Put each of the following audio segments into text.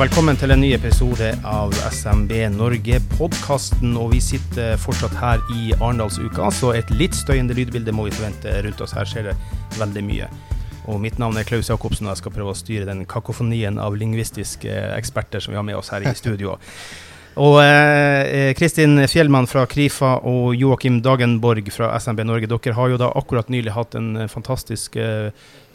og velkommen til en ny episode av SMB Norge-podkasten. Og vi sitter fortsatt her i Arendalsuka, så et litt støyende lydbilde må vi forvente rundt oss. Her skjer det veldig mye. Og mitt navn er Klaus Jacobsen, og jeg skal prøve å styre den kakofonien av lingvistiske eksperter som vi har med oss her i studio. Og eh, Kristin Fjellmann fra Krifa og Joakim Dagenborg fra SMB Norge, dere har jo da akkurat nylig hatt en fantastisk eh,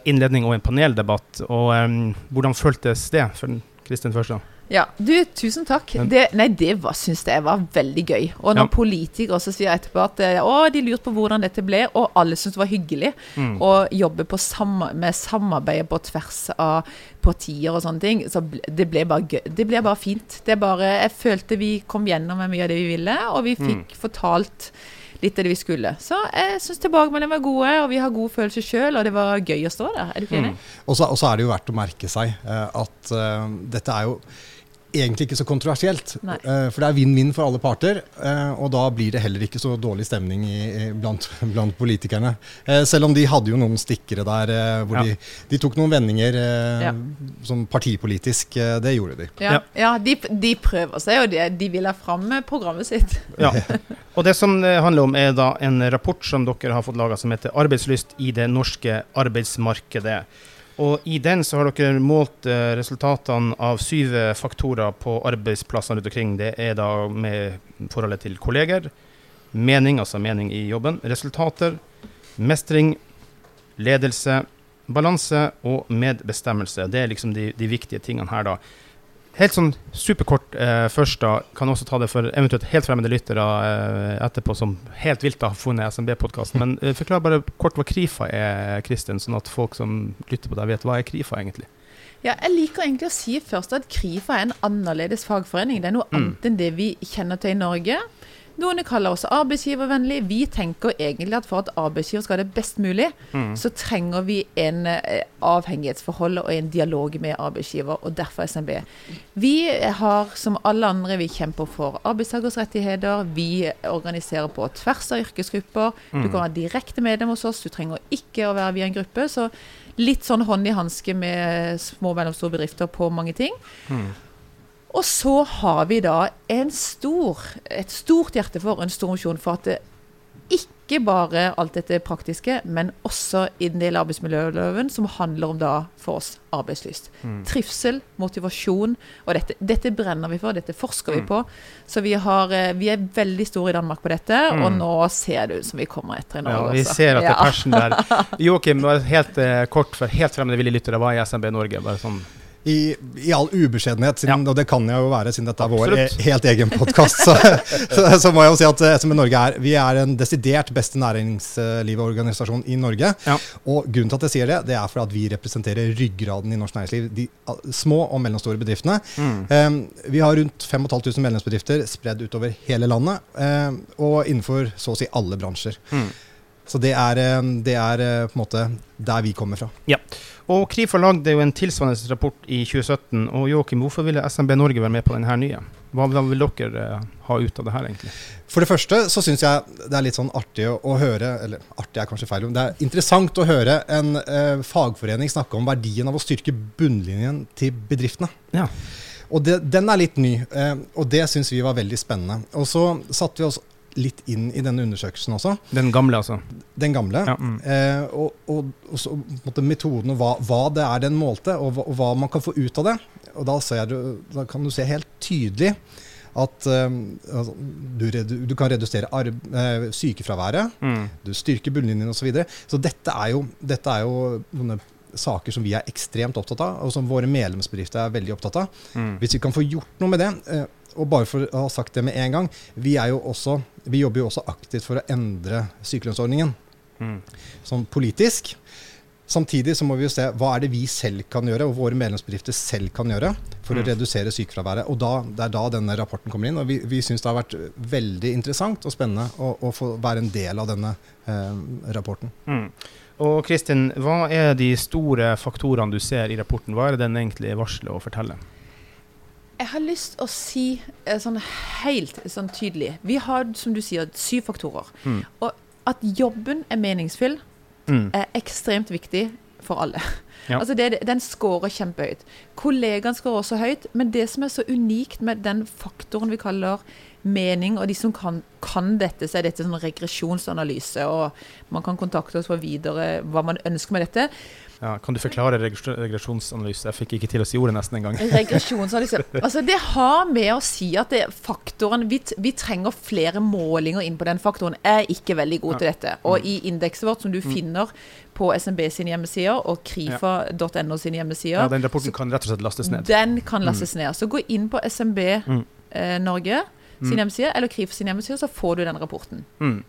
innledning og en paneldebatt. Og eh, Hvordan føltes det for Kristin først? da? Ja, du, tusen takk. Det, nei, det syns jeg var veldig gøy. Og når ja. politikere også sier etterpå at eh, å, de lurte på hvordan dette ble, og alle syntes det var hyggelig mm. å jobbe sam med samarbeidet på tvers av partier og sånne ting, så det ble bare gøy. Det ble bare fint. Det bare, Jeg følte vi kom gjennom med mye av det vi ville, og vi mm. fikk mm. fortalt litt av det vi skulle. Så jeg syns tilbakemeldingene var gode, og vi har god følelse sjøl, og det var gøy å stå der. Er du ikke enig? Mm. Og så er det jo verdt å merke seg uh, at uh, dette er jo egentlig ikke så kontroversielt. Uh, for det er vinn-vinn for alle parter. Uh, og da blir det heller ikke så dårlig stemning i, i, blant, blant, politikerne. Uh, selv om de hadde jo noen stikkere der hvor ja. de, de, tok noen vendinger ja. sånn partipolitisk. det gjorde de. Ja, ja de, de, prøver seg, og de, de vil ha fram programmet sitt. Ja. Og det som det handler om, er da en rapport som dere har fått laga som heter 'Arbeidslyst i det norske arbeidsmarkedet'. Og I den så har dere målt eh, resultatene av syv faktorer på arbeidsplassene rundt omkring. Det er da med forholdet til kolleger, mening, altså mening i jobben, resultater, mestring, ledelse, balanse og medbestemmelse. Det er liksom de, de viktige tingene her, da. Helt sånn superkort eh, først, da. Kan også ta det for eventuelt helt fremmede lyttere eh, etterpå som helt vilt har funnet SMB-podkasten. Men eh, forklar bare kort hva Krifa er, Kristin, sånn at folk som lytter på deg, vet hva er Krifa egentlig? Ja, jeg liker egentlig å si først at Krifa er en annerledes fagforening. Det er noe mm. annet enn det vi kjenner til i Norge. Noen kaller oss arbeidsgivervennlig. Vi tenker egentlig at for at arbeidsgiver skal ha det best mulig, mm. så trenger vi en eh, avhengighetsforhold og en dialog med arbeidsgiver, og derfor SMB. Vi har, som alle andre, vi kjemper for arbeidstakers rettigheter. Vi organiserer på tvers av yrkesgrupper. Mm. Du kan være direkte medlem hos oss, du trenger ikke å være via en gruppe. Så litt sånn hånd i hanske med små og mellomstore bedrifter på mange ting. Mm. Og så har vi da stor, et stort hjerte for en stor misjon for at det ikke bare alt dette praktiske, men også i den del av arbeidsmiljøloven som handler om da for oss arbeidslyst. Mm. Trivsel, motivasjon. Og dette, dette, brenner vi for, dette forsker mm. vi på. Så vi, har, eh, vi, er veldig store i Danmark på dette, mm. og nå ser det ut som vi kommer etter i Norge. Ja, vi ser at det er passion der. Joakim, helt eh, kort for helt fremmede ville lyttere, hva er SMB Norge? Bare sånn i, i, all ubeskjedenhet, siden, ja. og det kan jeg jo være siden dette er vår e helt egen podkast, så, så, så, må jeg jo si at SMB Norge er vi er en desidert beste næringslivsorganisasjon i Norge. Ja. Og grunnen til at jeg sier det, det er for at vi representerer ryggraden i norsk næringsliv. De små og mellomstore bedriftene. Mm. Um, vi har rundt 5500 medlemsbedrifter spredd utover hele landet, um, og innenfor så å si alle bransjer. Mm. Så det er, det er, på en måte der vi kommer fra. Ja. Og Krifa lagde jo en tilsvarende rapport i 2017. Og Joakim, hvorfor ville SMB Norge være med på denne nye? Hva vil dere uh, ha ut av det her, egentlig? For det første så syns jeg det er litt sånn artig å, høre Eller artig er kanskje feil, men det er interessant å høre en eh, fagforening snakke om verdien av å styrke bunnlinjen til bedriftene. Ja. Og det, den er litt ny, eh, og det syns vi var veldig spennende. Og så satte vi oss litt inn i denne undersøkelsen også. Den gamle, altså? Den gamle. Ja, mm. eh, og, og, og så, måte, metoden og hva, hva, det er den målte, og og hva, man kan få ut av det. Og da, du, da kan du se helt tydelig at eh, du, redu, du, kan redusere arb, eh, sykefraværet, mm. du styrker bunnlinjen osv. Så, videre. så dette er jo, dette er jo noen saker som vi er ekstremt opptatt av, og som våre medlemsbedrifter er veldig opptatt av. Mm. Hvis vi kan få gjort noe med det, uh, og bare for å ha sagt det med en gang, vi, også, vi jobber jo også aktivt for å endre sykelønnsordningen. Mm. Sånn politisk. Samtidig så må vi jo se hva er det vi selv kan gjøre, og våre medlemsbedrifter selv kan gjøre for mm. å redusere sykefraværet. Og da, Det er da denne rapporten kommer inn. og Vi, vi syns det har vært veldig interessant og spennende å, å få være en del av denne eh, rapporten. Mm. Og Kristin, hva er de store faktorene du ser i rapporten? Hva er det den egentlig varsler og forteller? Jeg har lyst å si eh, sånn helt sånn tydelig Vi har, som du sier, syv faktorer. Mm. Og at jobben er meningsfull, mm. er ekstremt viktig for alle. Ja. Altså det, den scorer kjempehøyt. Kollegaen scorer også høyt, men det som er så unikt med den faktoren vi kaller mening, og de som kan, kan dette, så er dette sånn regresjonsanalyse. og Man kan kontakte oss for videre hva man ønsker med dette. Ja, kan du forklare regres- regresjonsanalyse? Jeg fikk ikke til å si ordet nesten engang. Regresjonsanalyse. Altså, det har med å si at det, faktoren vi, vi trenger flere målinger inn på den faktoren. Jeg er ikke veldig god til dette. Og i indekset vårt, som du finner på SMB sine hjemmesider og krifa.no sine hjemmesider, Ja, den rapporten kan rett og slett lastes ned. den kan lastes ned. Så gå inn på SMB Mm. eh, Norge sin Mm. hjemmeside, eller Krif sin hjemmeside, så får du den rapporten. Mm.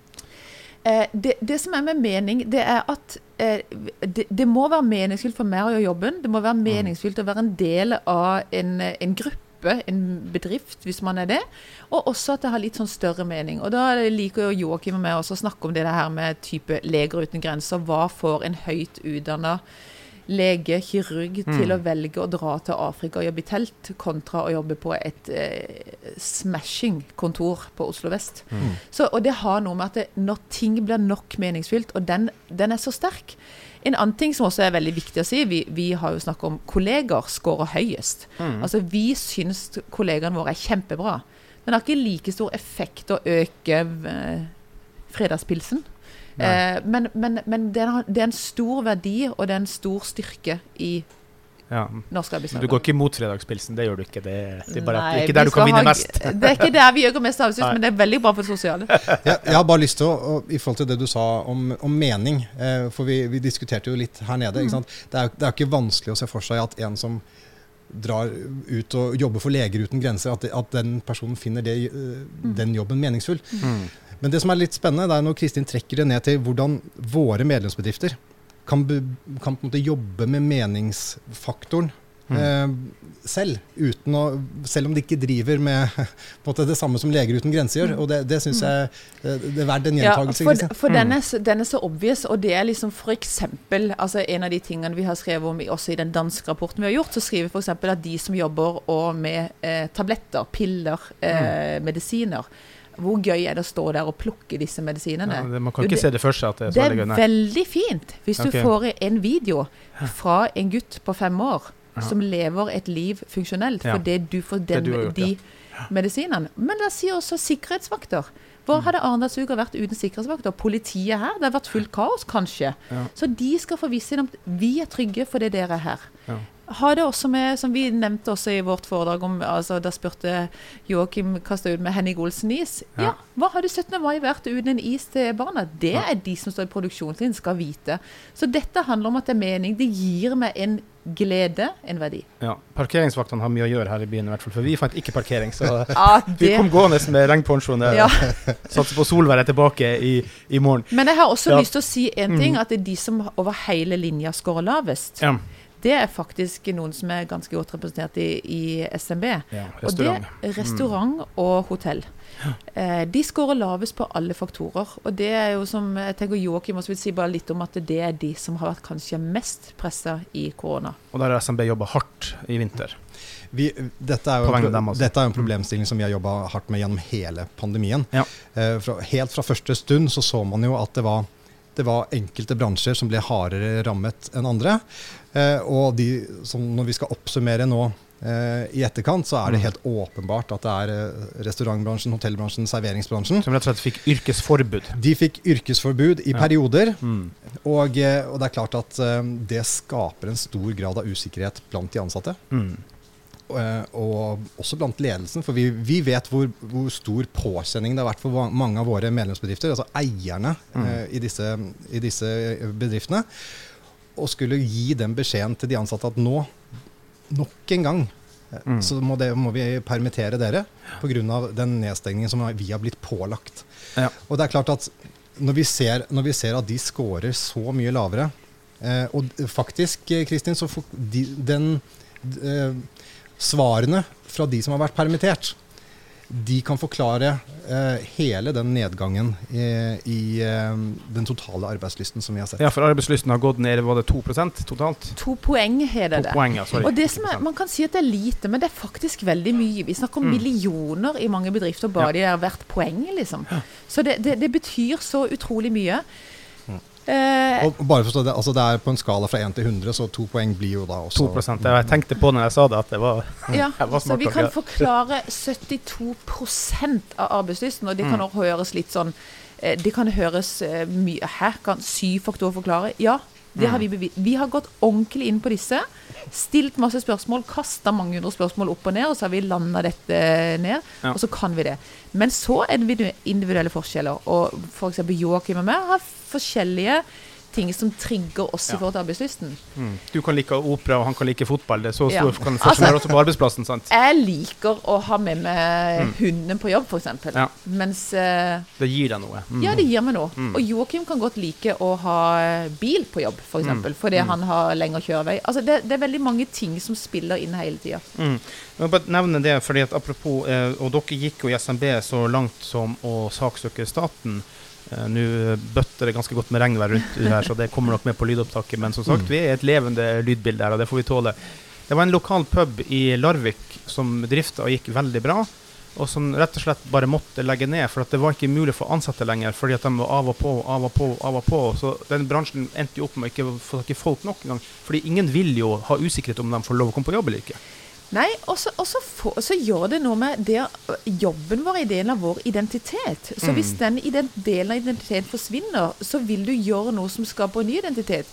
Eh, det, det som er med mening, det er at eh, det, det må være meningsfylt for meg å gjøre jobben. Det må være meningsfylt å være en del av en, en gruppe, en bedrift, hvis man er det. Og også at det har litt sånn større mening. Og da liker jo Joakim og meg også å snakke om det her med type Leger uten grenser. Hva får en høyt utdanna lege, kirurg, til å velge å dra til Afrika og jobbe i telt, kontra å jobbe på et eh, smashing-kontor på Oslo vest. Så, og det har noe med at det, når ting blir nok meningsfylt, og den, den er så sterk En annen ting som også er veldig viktig å si, vi, vi har jo snakket om kolleger scorer høyest. Mm. Altså Vi syns kollegaene våre er kjempebra. Men det har ikke like stor effekt å øke eh, fredagspilsen. Eh, men men, men det, er, det er en stor verdi, og det er en stor styrke i Ja. norsk Du går ikke imot fredagspilsen, det gjør du ikke. Det, det er bare Nei, ikke vi der du kan vinne ha- mest. Det er ikke der vi gjør mest arbeidslyst, men det er veldig bra for det sosiale. Jeg, jeg har bare lyst til å, i forhold til det du sa om, om mening, eh, for vi, vi diskuterte jo litt her nede. Ikke sant? Det, er, det er ikke vanskelig å se for seg at en som drar ut og jobber for Leger uten grenser, at, det, at den personen finner det, eh, den jobben meningsfull. Mm. Men det som er litt spennende, det er når Kristin trekker det ned til hvordan våre medlemsbedrifter kan, kan på en måte jobbe med meningsfaktoren Mm. eh, selv, uten å, selv om de ikke driver med på en måte, det samme som Leger uten grenser gjør. Og det, det syns jeg eh, det er verdt en gjentagelse Ja, for, for Mm. den, er, så- den er så obvious, og det er liksom for eksempel altså En av de tingene vi har skrevet om også i den danske rapporten vi har gjort, så skriver vi f.eks. at de som jobber og med eh, tabletter, piller, Mm. eh, medisiner Hvor gøy er det å stå der og plukke disse medisinene? Ja, det, man kan Jo, ikke det- se det for seg at det er så Det veldig er gøy. Nei. veldig fint hvis Ok. du får en video fra en gutt på fem år. Som lever et liv funksjonelt Ja. fordi du får den, du gjort, de medisinene. Men det sier også sikkerhetsvakter. Mm. Hvor hadde Arendalsuka vært uten sikkerhetsvakter? Politiet her? Det har vært fullt kaos, kanskje. Ja. Så de skal få visse om at vi er trygge fordi dere er her. Ja. Ha det også med, som vi nevnte også i vårt foredrag om altså Da spurte Joakim kasta ut med Henning Olsen-is. Ja. Ja, hva hadde 17. mai vært uten en is til barna? Det er de som står i produksjonslinjen, skal vite. Så dette handler om at det er mening. Det gir meg en glede, en verdi. Ja. Parkeringsvaktene har mye å gjøre her i byen, i hvert fall, for vi fant ikke parkering. Så ah, vi kom gående med regnponchoen der. ja. Satser på solvær er tilbake i, i morgen. Men jeg har også Ja. lyst til å si en ting, Mhm. at det er de som over hele linja scorer lavest. Ja. Det er faktisk noen som er ganske godt representert i, i SMB. ja Og det er restaurant og hotell. Eh, de scorer lavest på alle faktorer. Og det er jo som jeg tenker Joakim også vil si bare litt om at det er de som har vært kanskje mest pressa i korona. Og der har SMB jobba hardt i vinter. Vi, dette, er jo en, dem, altså. dette er jo en problemstilling som vi har jobba hardt med gjennom hele pandemien. Ja. Eh, fra, helt fra første stund så så man jo at det var, det var enkelte bransjer som ble hardere rammet enn andre. Eh, og de, som når vi skal oppsummere nå eh, i etterkant, så er det Mm. helt åpenbart at det er eh, restaurantbransjen, hotellbransjen, serveringsbransjen. Som rett og slett fikk yrkesforbud. De fikk yrkesforbud i Ja. perioder. Mm. Og, og det er klart at det skaper en stor grad av usikkerhet blant de ansatte. Mm. Eh, og også blant ledelsen, for vi, vi vet hvor, hvor stor påkjenning det har vært for mange av våre medlemsbedrifter, altså eierne Mm. eh, i, disse, i disse bedriftene, og skulle gi den beskjeden til de ansatte at nå, nok en gang, eh, Mm. så må, det, må vi permittere dere pga. den nedstengningen som vi har blitt pålagt. Ja. Og det er klart at når vi ser, når vi ser at de scorer så mye lavere eh, Og faktisk, eh, Kristin, så den eh, Svarene fra de som har vært permittert, de kan forklare eh, hele den nedgangen i, i eh, den totale arbeidslysten som vi har sett. Ja, for arbeidslysten har gått ned, var det 2% totalt? To poeng har det. To poeng, ja, sorry. Og det som er, Man kan si at det er lite, men det er faktisk veldig mye. Vi snakker om Mm. millioner i mange bedrifter bare de har hvert poeng. liksom. Så det, det, det betyr så utrolig mye. Eh, Og bare forstå det, altså det er på en skala fra 1 til 100, så to poeng blir jo da også 2 ja, Jeg tenkte på når jeg sa det, at det var ja, var smart. så vi kan forklare 72% av arbeidslysten, og det kan Mm. høres litt sånn eh, Det kan høres eh, mye Her kan syv faktorer forklare. Ja, det Mm. har vi bevist. Vi har gått ordentlig inn på disse. Stilt masse spørsmål, kasta mange hundre spørsmål opp og ned, og så har vi landa dette ned. Ja. Og så kan vi det. Men så er det individuelle forskjeller. Og f.eks. Joakim og meg har forskjellige ting som trigger oss Ja. i forhold til arbeidslysten. mm. Du kan like opera, og han kan like fotball. Det er så Ja. stor kan forskjell Altså- også på arbeidsplassen, sant? Jeg liker å ha med meg Mm. hunden på jobb, f.eks. Ja. Mens uh, Det gir deg noe. Mm. Ja, det gir meg noe. Mm. Og Joakim kan godt like å ha eh, bil på jobb, f.eks. Mm. For fordi Mm. han har lengre kjørevei. Altså, det, det er veldig mange ting som spiller inn hele tida. Mm. Jeg bare nevne det, fordi at apropos eh, Og dere gikk jo i SMB så langt som å saksøke staten. Eh, Nå bøtter det ganske godt med regnvær rundt her, så det kommer nok med på lydopptaket. Men som sagt, Mm. vi er et levende lydbilde her, og det får vi tåle. Det var en lokal pub i Larvik som drifta og gikk veldig bra. Og som rett og slett bare måtte legge ned, for det var ikke mulig få ansatte lenger. Fordi at de var av og på, av og på, av og på. Så den bransjen endte jo opp med å ikke få tak i folk nok engang. Fordi ingen vil jo ha usikkerhet om de får lov å komme på jobb eller ikke. Nei, og så gjør det noe med det Jobben vår er delen av vår identitet. Så Mm. hvis den ident delen av identiteten forsvinner, så vil du gjøre noe som skaper en ny identitet.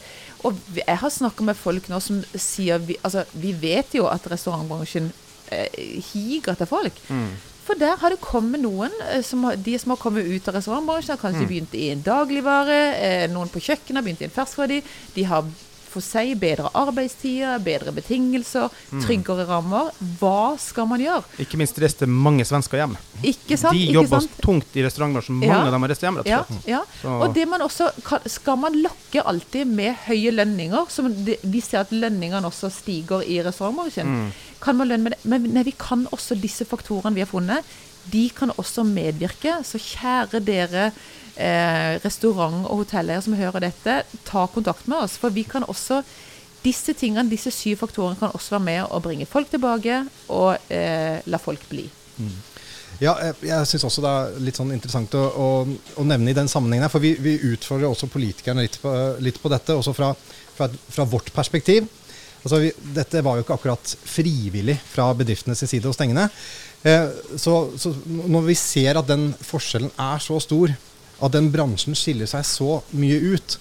Og jeg har snakka med folk nå som sier vi, Altså, vi vet jo at restaurantbransjen eh, higer etter folk. For der har det kommet noen, eh, som har, de som har kommet ut av restaurantbransjen, har kanskje Mm. begynt i en dagligvare, eh, noen på kjøkkenet har begynt i en ferskverdi. De har for seg bedre arbeidstider, bedre betingelser, Mm. tryggere rammer. Hva skal man gjøre? Ikke minst reiste mange svensker hjem. Ikke sant? De sant? tungt i restaurantbransjen. Mange Ja. av dem har reist hjem. rett Ja, og slett. ja. Så- Og det man også kan, Skal man lokke alltid med høye lønninger, som vi ser at lønningene også stiger i restaurantbransjen, Mm. kan man lønne med det? Men nei, vi kan også disse faktorene vi har funnet, de kan også medvirke. Så kjære dere eh, restaurant- og hotelleiere som hører dette, ta kontakt med oss. For vi kan også disse tingene, disse syv faktorene kan også være med å bringe folk tilbake og eh, la folk bli. Ja, jeg, jeg syns også det er litt sånn interessant å, å, å nevne i den sammenhengen her. For vi, vi utfordrer også politikerne litt på, litt på dette, også fra, fra, fra vårt perspektiv. Altså vi, dette var jo ikke akkurat frivillig fra bedriftenes side å stenge ned. Eh, så, så når vi ser at den forskjellen er så stor, at den bransjen skiller seg så mye ut,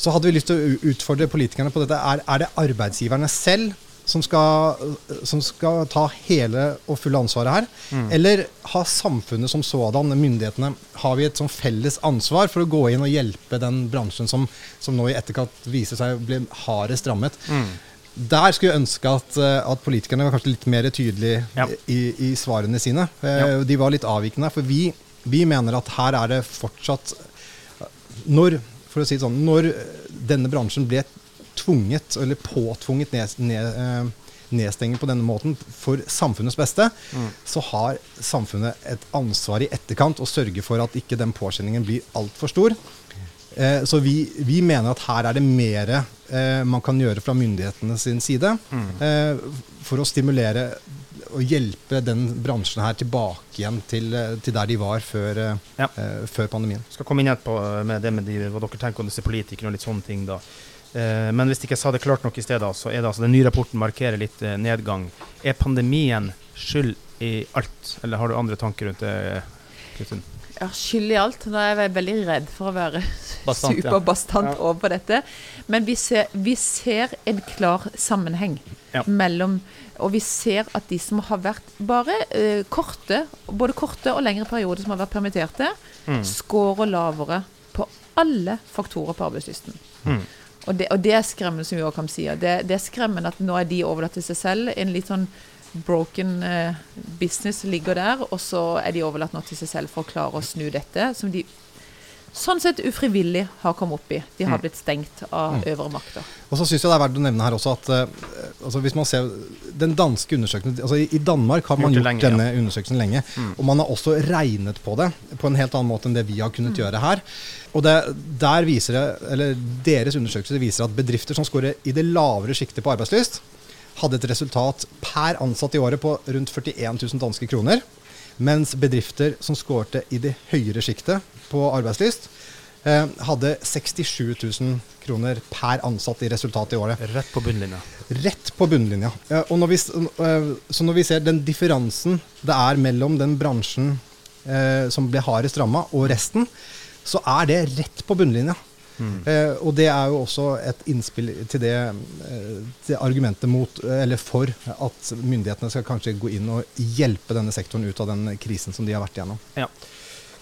så hadde vi lyst til å utfordre politikerne på dette. Er, er det arbeidsgiverne selv som skal, som skal ta hele og fulle ansvaret her? Mm. Eller har samfunnet som sådan, myndighetene, har vi et sånn felles ansvar for å gå inn og hjelpe den bransjen som, som nå i etterkant viser seg å bli hardest rammet? Mm. Der skulle jeg ønske at, eh, at politikerne var kanskje litt mer tydelige Ja. i, i svarene sine. Eh, Ja. De var litt avvikende, for vi, vi mener at her er det fortsatt Når, for å si det sånn, når denne bransjen ble tvunget, eller påtvunget ned, ned, eh, nedstenging på denne måten for samfunnets beste, Mm. så har samfunnet et ansvar i etterkant å sørge for at ikke den påkjenningen blir altfor stor. Eh, så vi, vi mener at her er det mer eh, man kan gjøre fra myndighetene sin side Mm. eh, for å stimulere og hjelpe den bransjen her tilbake igjen til, til der de var før, Ja. før pandemien. Skal komme inn igjen med det med de, hva dere tenker om disse politikerne og litt sånne ting. da. Men hvis ikke jeg sa det klart nok i stedet, så er det altså den nye rapporten markerer litt nedgang. Er pandemien skyld i alt, eller har du andre tanker rundt det, Kristin? Ja, skyld i alt. Nå er jeg veldig redd for å være superbastant Ja. over dette. Men vi ser, vi ser en klar sammenheng Ja. mellom Og vi ser at de som har vært bare eh, korte, både korte og lengre perioder som har vært permitterte, Mm. scorer lavere på alle faktorer på arbeidslysten. Mm. Og det, og det er skremmende, som Joachim sier. Det, det er skremmende at nå er de overlatt til seg selv. En litt sånn broken eh, business ligger der, og så er de overlatt nå til seg selv for å klare å snu dette, som de sånn sett ufrivillig har kommet opp i. De har Mm. blitt stengt av Mm. øvre makter. Og så syns jeg det er verdt å nevne her også at eh, altså hvis man ser den danske undersøkelsen altså I Danmark har man Gjort lenge, ja. denne undersøkelsen lenge. Mm. Og man har også regnet på det på en helt annen måte enn det vi har kunnet gjøre her. Og det, der viser det, eller Deres undersøkelse viser at bedrifter som scorer i det lavere sjiktet på arbeidslyst, hadde et resultat per ansatt i året på rundt 41 000 danske kroner. Mens bedrifter som skårte i det høyere sjiktet på arbeidslyst, eh, hadde 67 000 kroner per ansatt i resultat i året. Rett på bunnlinja. Rett på bunnlinja. Eh, og når vi, eh, så når vi ser den differansen det er mellom den bransjen eh, som ble hardest ramma, og resten, så er det rett på bunnlinja. Eh, og det er jo også et innspill til det eh, til argumentet mot, eller for at myndighetene skal kanskje gå inn og hjelpe denne sektoren ut av den krisen som de har vært igjennom.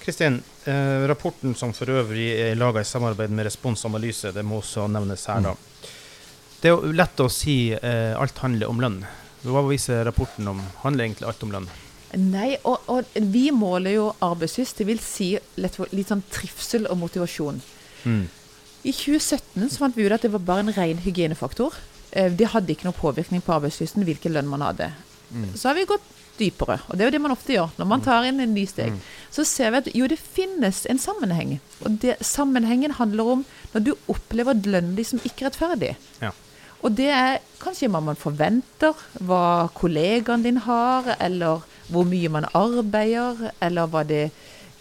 Kristin, eh, rapporten som for øvrig er laga i samarbeid med Respons Analyse, det må også nevnes her, da. Det er jo lett å si eh, alt handler om lønn. Hva viser rapporten om? Handler egentlig alt om lønn? Nei, og, og vi måler jo arbeidslyst, det vil si litt, litt sånn trivsel og motivasjon. Mm. I 2017 så fant vi ut at det var bare en ren hygienefaktor. Eh, Det hadde ikke noen påvirkning på arbeidslysten hvilken lønn man hadde. Mm. Så har vi gått dypere, og det er jo det man ofte gjør når man tar inn en ny steg. Mm. Så ser vi at jo, det finnes en sammenheng. Og det, sammenhengen handler om når du opplever lønnen din som ikke rettferdig. Ja. Og det er kanskje hva man forventer, hva kollegaen din har, eller hvor mye man arbeider, eller hva det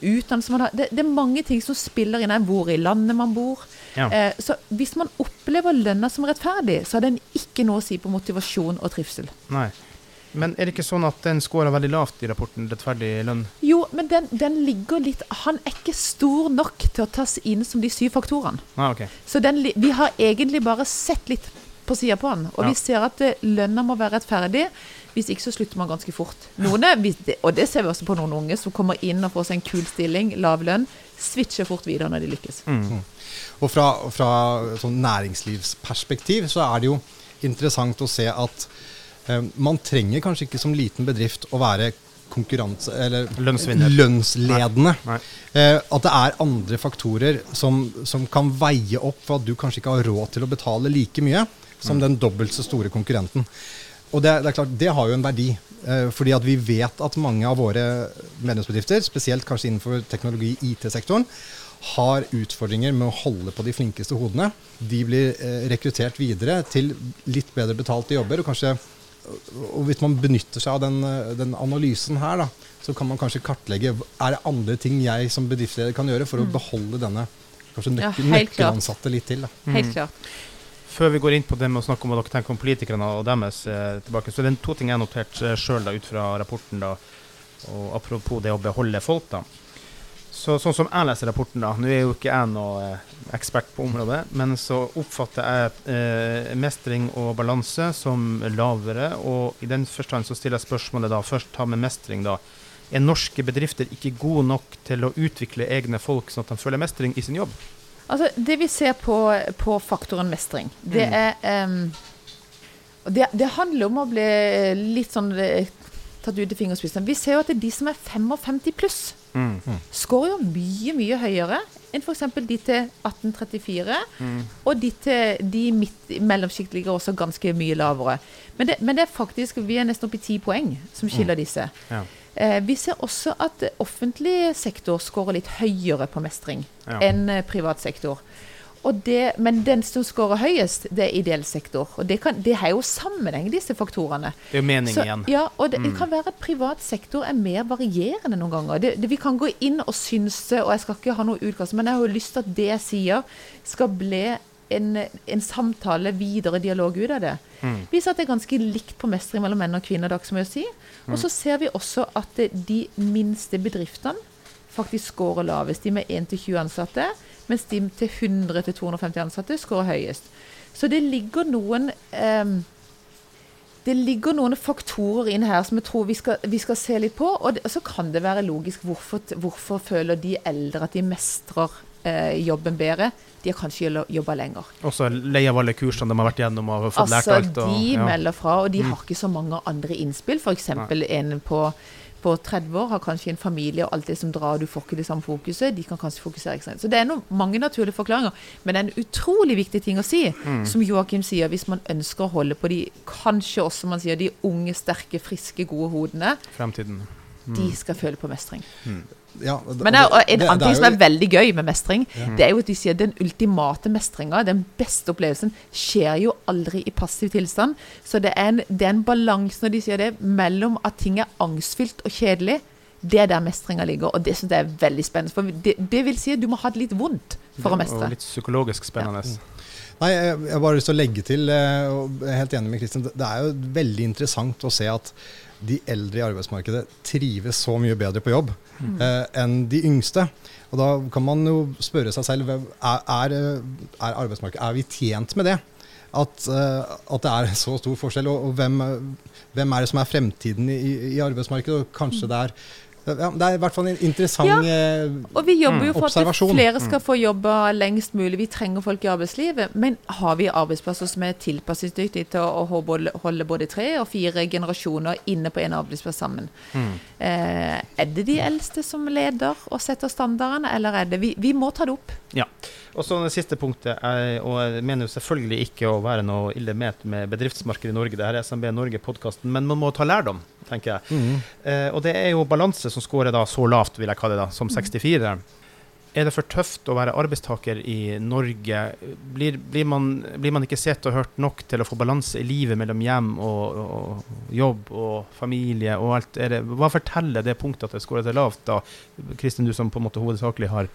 utdannelse man har. Det, det er mange ting som spiller inn her, hvor i landet man bor. Ja. Eh, så hvis man opplever lønna som rettferdig, så har den ikke noe å si på motivasjon og trivsel. Nei. Men er det ikke sånn at den scorer veldig lavt i rapporten, rettferdig lønn? Jo, men den, den ligger litt Han er ikke stor nok til å tas inn som de syv faktorene. Ah, okay. Så den, vi har egentlig bare sett litt på sida på han. Og Ja. vi ser at eh, lønna må være rettferdig. Hvis ikke så slutter man ganske fort. Noen er, og det ser vi også på noen unge som kommer inn og får seg en kul stilling, lav lønn, switcher fort videre når de lykkes. Mm. Og fra, fra sånn næringslivsperspektiv så er det jo interessant å se at eh, man trenger kanskje ikke som liten bedrift å være konkurranse... Eller lønnsledende. Nei. Eh, at det er andre faktorer som, som kan veie opp for at du kanskje ikke har råd til å betale like mye som den dobbelt så store konkurrenten. Og det, det er klart, det har jo en verdi. Eh, fordi at vi vet at mange av våre medlemsbedrifter, spesielt kanskje innenfor teknologi- IT-sektoren, har utfordringer med å holde på de flinkeste hodene. De blir eh, rekruttert videre til litt bedre betalte jobber. Og kanskje og hvis man benytter seg av den, eh, den analysen her, da, så kan man kanskje kartlegge er det andre ting jeg som bedriftsleder kan gjøre for å beholde denne kanskje Ja, nøkkelansatte litt til. Da. Helt klart. Før vi går inn på det med å snakke om hva dere tenker om politikerne og deres eh, tilbake, så er det to ting jeg har notert uh, sjøl ut fra rapporten. da, og Apropos det å beholde folk. da. Så, sånn som jeg leser rapporten, da, nå er jo ikke jeg noe eh, ekspert på området, men så oppfatter jeg eh, mestring og balanse som lavere. Og i den forstand så stiller jeg spørsmålet da, først ta med mestring, da. Er norske bedrifter ikke gode nok til å utvikle egne folk, sånn at de føler mestring i sin jobb? Altså, det vi ser på, på faktoren mestring, det Mm. er um, det, det handler om å bli litt sånn eh, tatt ut i fingerspissen. Vi ser jo at det er de som er 55 pluss, Mm. skårer jo mye, mye høyere enn f.eks. de til 1834. Mm. Og de, til, de midt i mellomsjikt ligger også ganske mye lavere. Men det, men det er faktisk, vi er nesten oppe i ti poeng som skiller disse. Ja. Eh, vi ser også at offentlig sektor skårer litt høyere på mestring Ja. enn eh, privat sektor. Det, men den som skårer høyest, det er ideell sektor. Og det, kan, det har jo sammenheng, disse faktorene. Det er jo mening Så, igjen. ja, og det, det Mm. kan være at privat sektor er mer varierende noen ganger. Det, det, vi kan gå inn og synse, og jeg skal ikke ha noe utkast, men jeg har jo lyst til at det jeg sier, skal bli en, en samtale, videre dialog ut av det. Mm. Vi ser at det er ganske likt på mestring mellom menn og kvinner, Da, som jeg si. Og så ser vi også at eh, de minste bedriftene faktisk scorer lavest. De med 1-20 ansatte, mens de til 100-250 ansatte scorer høyest. Så det ligger noen em, det ligger noen faktorer inn her som jeg tror vi skal, vi skal se litt på. Og, det, og så kan det være logisk. Hvorfor, hvorfor føler de eldre at de mestrer eh, jobben bedre? De har kanskje jobba lenger. Også lei av alle kursene de har vært gjennom og fått lært Altså, alt. Og, de ja. melder fra, og de Mm. har ikke så mange andre innspill. F.eks. en på, på 30 år har kanskje en familie og alt det som drar, du får ikke det samme fokuset. De kan kanskje fokusere ekstra. Så det er noen mange naturlige forklaringer. Men det er en utrolig viktig ting å si, Mm. som Joakim sier, hvis man ønsker å holde på de kanskje også man sier, de unge, sterke, friske, gode hodene, Fremtiden. de skal føle på mestring. Ja, det, Men det en annen ting som er veldig gøy med mestring, Ja. det er jo at de sier den ultimate mestringa, den beste opplevelsen, skjer jo aldri i passiv tilstand. Så det er en, det er en balanse når de sier det, mellom at ting er angstfylt og kjedelig. Det er der mestringa ligger, og det syns jeg er veldig spennende. For det, det, vil si at du må ha det litt vondt for å mestre. Og litt psykologisk spennende. Ja. Nei, jeg, har bare lyst til å legge til, eh, og jeg er helt enig med Kristin, det er jo veldig interessant å se at de eldre i arbeidsmarkedet trives så mye bedre på jobb eh, enn de yngste. Og da kan man jo spørre seg selv er, er, er arbeidsmarkedet, er vi tjent med det? At, uh, at, det er så stor forskjell. Og, og hvem, hvem, er det som er fremtiden i, i arbeidsmarkedet? Og kanskje det er ja, det er i hvert fall en interessant observasjon. ja. Eh, og vi jobber jo for at flere skal mm. få jobbe lengst mulig. Vi trenger folk i arbeidslivet. Men har vi arbeidsplasser som er tilpasningsdyktige til å holde både tre og fire generasjoner inne på en arbeidsplass sammen? Mm. Eh, er det de eldste som leder og setter standardene, eller er det vi, vi må ta det opp. Ja. Og så det siste punktet, er, og jeg mener jo selvfølgelig ikke å være noe ille ment med bedriftsmarkedet i Norge, det her er SMB Norge-podkasten, men man må ta lærdom, tenker jeg. Mm. Eh, og det er jo balanse som scorer da så lavt, vil jeg kalle det, da, som 64. Er det for tøft å være arbeidstaker i Norge? Blir, blir, man, blir man, ikke sett og hørt nok til å få balanse i livet mellom hjem og, og jobb og familie og alt? Det, hva forteller det punktet at det scorer så lavt, da? Kristin, du som på en måte hovedsakelig har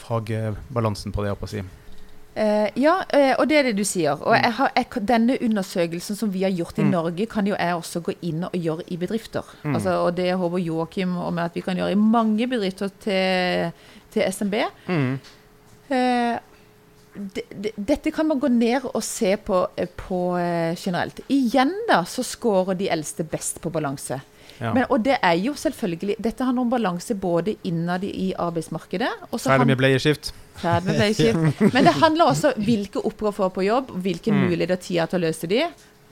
fagbalansen på det, jeg på å si. Uh, ja, uh, og det er det du sier. Og jeg har, jeg, denne undersøkelsen som vi har gjort i mm. Norge, kan jo jeg også gå inn og gjøre i bedrifter. Mm. Altså, og det håper Joakim om at vi kan gjøre i mange bedrifter til, til SMB. Mm. Uh, de, de, dette kan man gå ned og se på, på generelt. Igjen da, så scorer de eldste best på balanse. Ja. Men, og det er jo selvfølgelig Dette handler om balanse både innad i arbeidsmarkedet Ferdig med bleieskift. Ferdig med bleieskift. Men det handler også om hvilke oppgaver får på jobb, hvilke mm. muligheter tida til å løse de.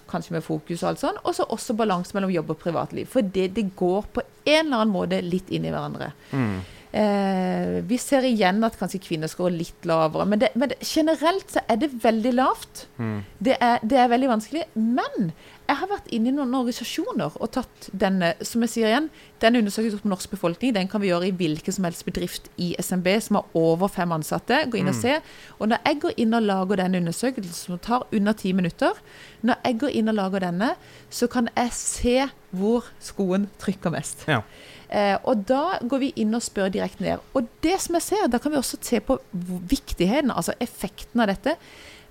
Kanskje med fokus og alt sånt. Og så også balanse mellom jobb og privatliv. For det, det, går på en eller annen måte litt inn i hverandre. Mm. Eh, vi ser igjen at kanskje kvinner skårer litt lavere. Men, det, men det, generelt så er det veldig lavt. Mm. Det, er, det, er, veldig vanskelig. Men jeg har vært inne i noen organisasjoner og tatt denne som jeg sier igjen, den undersøkelsen på norsk befolkning den kan vi gjøre i hvilken som helst bedrift i SMB som har over fem ansatte. Gå inn og mm. se. Og når jeg går inn og lager denne undersøkelsen, som tar under ti minutter, når jeg går inn og lager denne, så kan jeg se hvor skoen trykker mest. Ja. Eh, og da går vi inn og spør direkte ned. Og det som jeg ser, da kan vi også se på viktigheten, altså effekten av dette.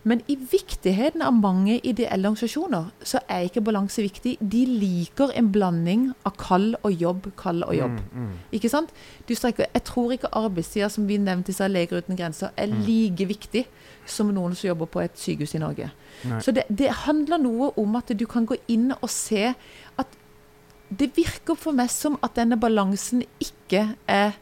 Men i viktigheten av mange ideelle organisasjoner, så er ikke balanse viktig. De liker en blanding av kall og jobb, kall og jobb. Mm, mm. Ikke sant? Strekker, jeg tror ikke arbeidstida, som vi nevnte i Leger uten grenser, er mm. like viktig som noen som jobber på et sykehus i Norge. Nei. Så det, det, handler noe om at du kan gå inn og se at det virker for meg som at denne balansen ikke er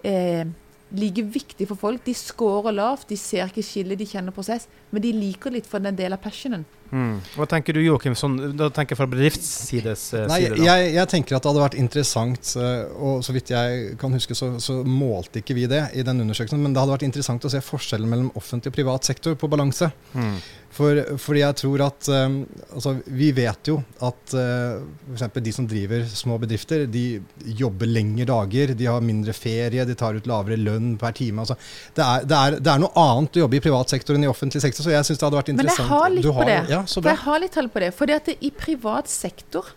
eh, like viktig for folk. De scorer lavt, de ser ikke skillet, de kjenner prosess, men de liker litt for den delen av passionen. Mm. Hva tenker du Joakim, sånn, da tenker jeg fra bedriftssides uh, Nei, side? Jeg, jeg, tenker at det hadde vært interessant, uh, og så vidt jeg kan huske, så, så, målte ikke vi det i den undersøkelsen, men det hadde vært interessant å se forskjellen mellom offentlig og privat sektor på balanse. Mm. For, fordi jeg tror at um, altså, Vi vet jo at uh, f.eks. de som driver små bedrifter, de jobber lengre dager, de har mindre ferie, de tar ut lavere lønn per time. Altså, det, er, det, er, det, er, noe annet å jobbe i privat sektor enn i offentlig sektor, så jeg syns det hadde vært interessant. Men jeg har litt har, på det. Ja, jeg har litt tall på det. For at i privat sektor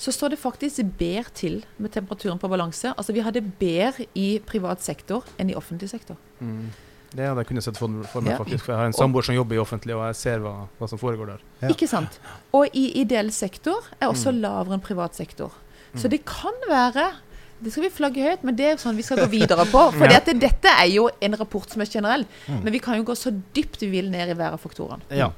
så står det faktisk bedre til med temperaturen på balanse. Altså vi har det bedre i privat sektor enn i offentlig sektor. Mm. Det hadde jeg kunnet sett for, for meg, ja. faktisk. For jeg har en samboer som jobber i offentlig, og jeg ser hva, hva som foregår der. Ja. Ikke sant. Og i ideell sektor er også mm. lavere enn privat sektor. Så mm. det kan være det skal vi flagge høyt, men det er jo sånn vi skal gå videre på. For ja. dette er jo en rapport som er generell, mm. men vi kan jo gå så dypt vi vil ned i hver av faktorene. Ja.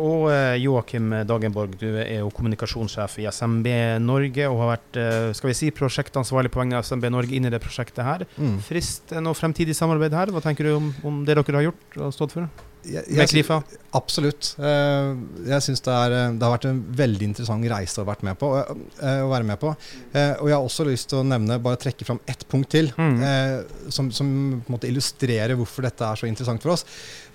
Og eh, Joakim Dagenborg, du er jo kommunikasjonssjef i SMB Norge og har vært eh, skal vi si, prosjektansvarlig på vegne av SMB Norge inn i det prosjektet her. Mm. Frist noe fremtidig samarbeid her? Hva tenker du om, om det dere har gjort og stått for? Jeg, med Klifa? Absolutt. Eh, jeg syns det, eh, det, har vært en veldig interessant reise å, vært med på, eh, å være med på. Og jeg har også lyst til å nevne, bare trekke fram ett punkt til, mm. som, som illustrerer hvorfor dette er så interessant for oss.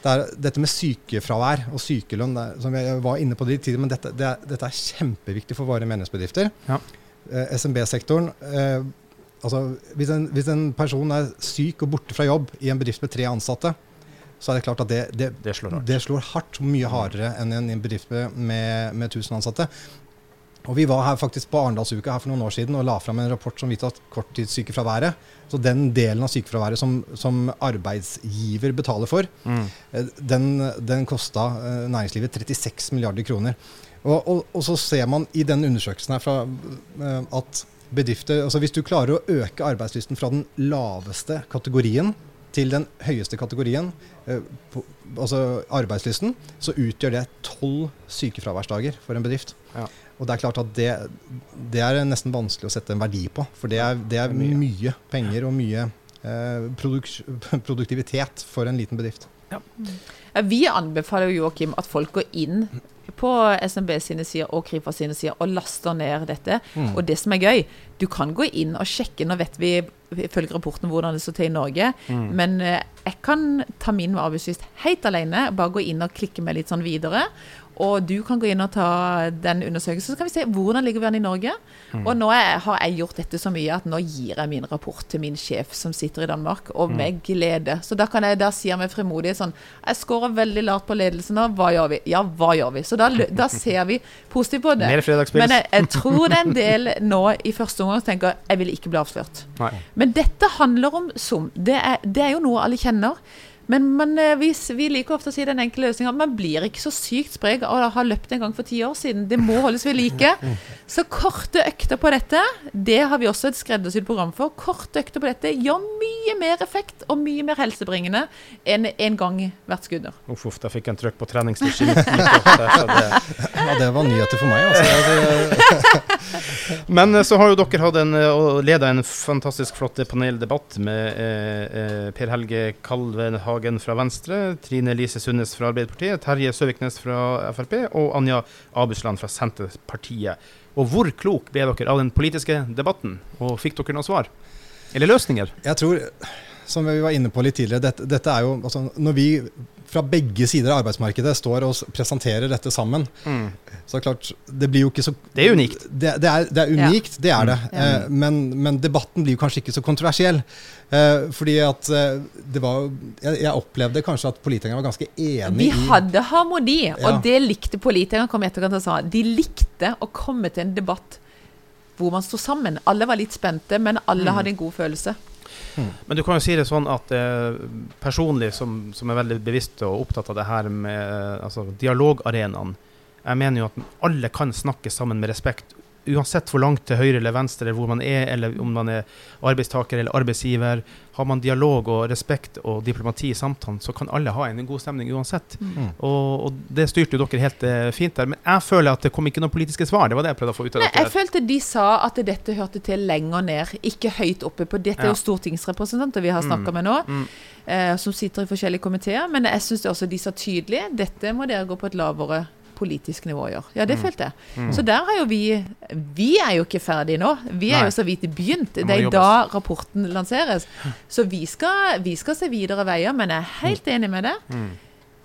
Det er dette med sykefravær og sykelønn, som jeg var inne på det tidligere, men dette, det, dette, er kjempeviktig for våre meningsbedrifter. Ja. SMB-sektoren. Altså, hvis, en, hvis en person er syk og borte fra jobb i en bedrift med tre ansatte, så er det klart at det, det, det, slår, hardt. det slår hardt. Mye hardere enn en bedrift med, med 1000 ansatte. Og Vi var her faktisk på Arendalsuka her for noen år siden og la fram en rapport som viste at korttidssykefraværet, så den delen av sykefraværet som, som arbeidsgiver betaler for, Mm. eh, den, den kosta eh, næringslivet 36 milliarder kroner. Og, og, og så ser man i den undersøkelsen her fra, eh, at bedrifter altså Hvis du klarer å øke arbeidslysten fra den laveste kategorien til den høyeste kategorien, eh, på, altså arbeidslysten, så utgjør det tolv sykefraværsdager for en bedrift. Ja. Og det er klart at det, det er nesten vanskelig å sette en verdi på. For det er, det er Mye. mye penger og mye eh, produktivitet for en liten bedrift. Ja, Vi anbefaler jo Joakim, at folk går inn på SMB sine sider og Krifa sine sider og laster ned dette. Mm. Og det som er gøy, du kan gå inn og sjekke, nå vet vi ifølge rapporten hvordan det står til i Norge, Mm. men eh, jeg kan ta min arbeidslyst helt alene, bare gå inn og klikke meg litt sånn videre. Og du kan gå inn og ta den undersøkelsen, så kan vi se hvordan ligger vi an i Norge. Mm. Og nå er, har jeg gjort dette så mye at nå gir jeg min rapport til min sjef som sitter i Danmark, og Mm. med glede. Så da kan jeg da jeg med frimodighet sånn Jeg scorer veldig lavt på ledelsen nå, hva gjør vi? Ja, hva gjør vi? Så da, da ser vi positivt på det. Men jeg, jeg tror det er en del nå i første omgang som tenker jeg vil ikke bli avslørt. Nei. Men dette handler om som. Det er, det er jo noe alle kjenner. Men, men eh, vi, vi liker ofte å si den enkle løsninga. Man blir ikke så sykt sprek av å ha løpt en gang for ti år siden. Det må holdes ved like. Så korte økter på dette, det har vi også et skreddersydd program for. Korte økter på dette gjør mye mer effekt og mye mer helsebringende enn en gang hvert skudder. Uff, uff, da fikk jeg en trøkk på treningsregimet. det, Ja, det var nyheter for meg. Altså. Men eh, så har jo dere hatt en, eh, og leda en fantastisk flott paneldebatt med eh, eh, Per Helge Kalvenhagen fra Venstre, Trine Lise Sundnes fra Arbeiderpartiet, Terje Søviknes fra Frp og Anja Abusland fra Senterpartiet. Og hvor klok ble dere av den politiske debatten? Og fikk dere noe svar? Eller løsninger? jeg tror, som vi var inne på litt tidligere, dette, dette er jo altså, Når vi fra begge sider av arbeidsmarkedet står og presenterer dette sammen, så er det klart Det blir jo ikke så Det er unikt. Det, det, er, det er Ja. unikt, det er det. Mm. Eh, men, men debatten blir jo kanskje ikke så kontroversiell. Eh, fordi at eh, det var jeg, jeg opplevde kanskje at politikerne var ganske enige Vi hadde harmoni, Ja. og det likte politikerne. kom etterkant og sa De likte å komme til en debatt hvor man sto sammen. Alle var litt spente, men alle Mm. hadde en god følelse. Men du kan jo si det sånn at eh, personlig, som, som er veldig bevisst og opptatt av det her med eh, altså, dialogarenaen Jeg mener jo at alle kan snakke sammen med respekt. Uansett hvor langt til høyre eller venstre eller hvor man er, eller om man er arbeidstaker eller arbeidsgiver. Har man dialog og respekt og diplomati i samtalen, så kan alle ha en god stemning uansett. Mm. Og, og det styrte jo dere helt eh, fint der. Men jeg føler at det kom ikke noen politiske svar. Det var det jeg prøvde å få ut av Nei, jeg følte de sa at dette hørte til lenger ned, ikke høyt oppe på Dette er Ja. jo stortingsrepresentanter vi har snakka med nå, Mm. eh, som sitter i forskjellige komiteer. Men jeg syns også de sa tydelig dette må dere gå på et lavere politisk nivå å gjøre. Ja, det Mm. følte jeg. Mm. Så der har jo vi Vi er jo ikke ferdige nå. Vi er Nei. jo så vidt begynt. Det er jobbes. da rapporten lanseres. Så vi skal, vi skal se videre veier, men jeg er helt enig med det.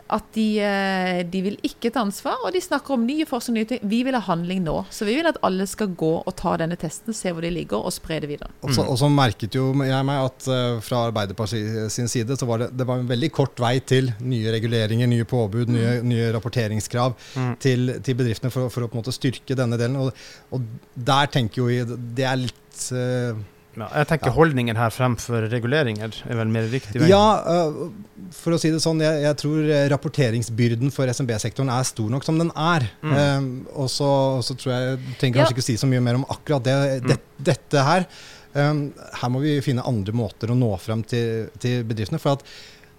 Mm. At de, eh, de vil ikke ta ansvar, og de snakker om nye forskning. nye ting. Vi vil ha handling nå. Så vi vil at alle skal gå og ta denne testen, se hvor de ligger, og spre det videre. Og så, og så merket jo jeg meg at eh, fra Arbeiderpartiet sin side så var det, det var en veldig kort vei til nye reguleringer, nye påbud, nye, nye rapporteringskrav Mm. til, til bedriftene for, for å på en måte styrke denne delen. Og, og der tenker jo det er litt eh, Ja, jeg tenker Ja. holdninger her fremfor reguleringer er vel mer riktig vei. Ja, øh, for å si det sånn, jeg, jeg tror eh, rapporteringsbyrden for SMB-sektoren er stor nok som den er. Mm. Um, og så, så tror jeg trenger Ja. kanskje ikke si så mye mer om akkurat det, det, dette her. Um, her må vi finne andre måter å nå frem til, til bedriftene. For at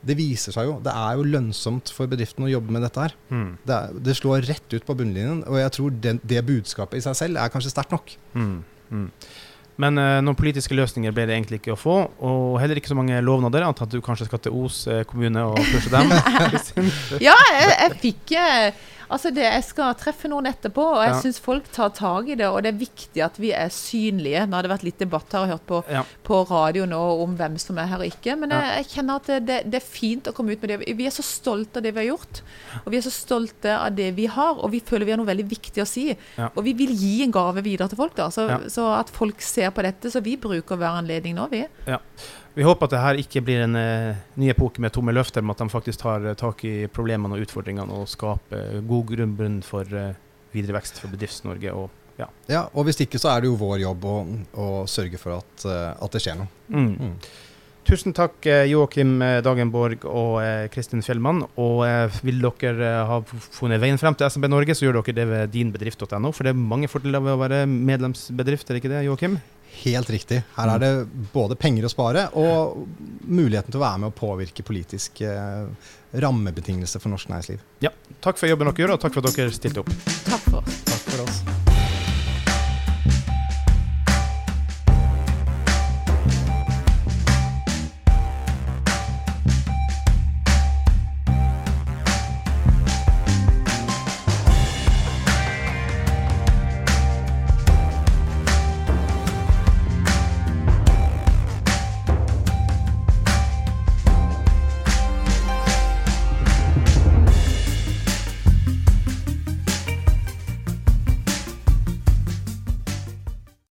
det viser seg jo, det er jo lønnsomt for bedriften å jobbe med dette her. Mm. Det, er, det slår rett ut på bunnlinjen, og jeg tror det, det budskapet i seg selv er kanskje sterkt nok. Mm. Men uh, noen politiske løsninger ble det egentlig ikke å få, og heller ikke så mange lovnader. Antar at du kanskje skal til Os eh, kommune og pushe dem? Ja, jeg, jeg fikk eh, Altså, det, jeg skal treffe noen etterpå, og jeg Ja. syns folk tar tak i det. Og det er viktig at vi er synlige. Nå har det vært litt debatt her og hørt på, Ja. på radio nå om hvem som er her og ikke. Men Ja. jeg, jeg kjenner at det, det, det er fint å komme ut med det. Vi- er så stolte av det vi har gjort. Og vi er så stolte av det vi har, og vi føler vi har noe veldig viktig å si. Ja. Og vi vil gi en gave videre til folk, da. Så, Ja. så at folk ser på dette. Så vi bruker hver anledning nå, vi. Vi håper at det her ikke blir en uh, ny epoke med tomme løfter, men at de faktisk tar uh, tak i problemene og utfordringene og skaper god grunn for eh, videre vekst for Bedrifts-Norge og Ja. Ja, og hvis ikke så er det jo vår jobb å, å sørge for at, eh, at det skjer noe. Mm. Mm. Tusen takk, eh, Joakim eh, Dagenborg og eh, Kristin Fjellmann. Og eh, vil dere eh, ha funnet veien frem til SMB Norge, så gjør dere det ved dinbedrift.no. For det er mange fordeler ved å være medlemsbedrift, er det ikke det, Joakim? Helt riktig. Her er det både penger å spare og muligheten til å være med å påvirke politiske eh, rammebetingelser for norsk næringsliv. Ja, Takk for jobben dere gjør, og takk for at dere stilte opp. Takk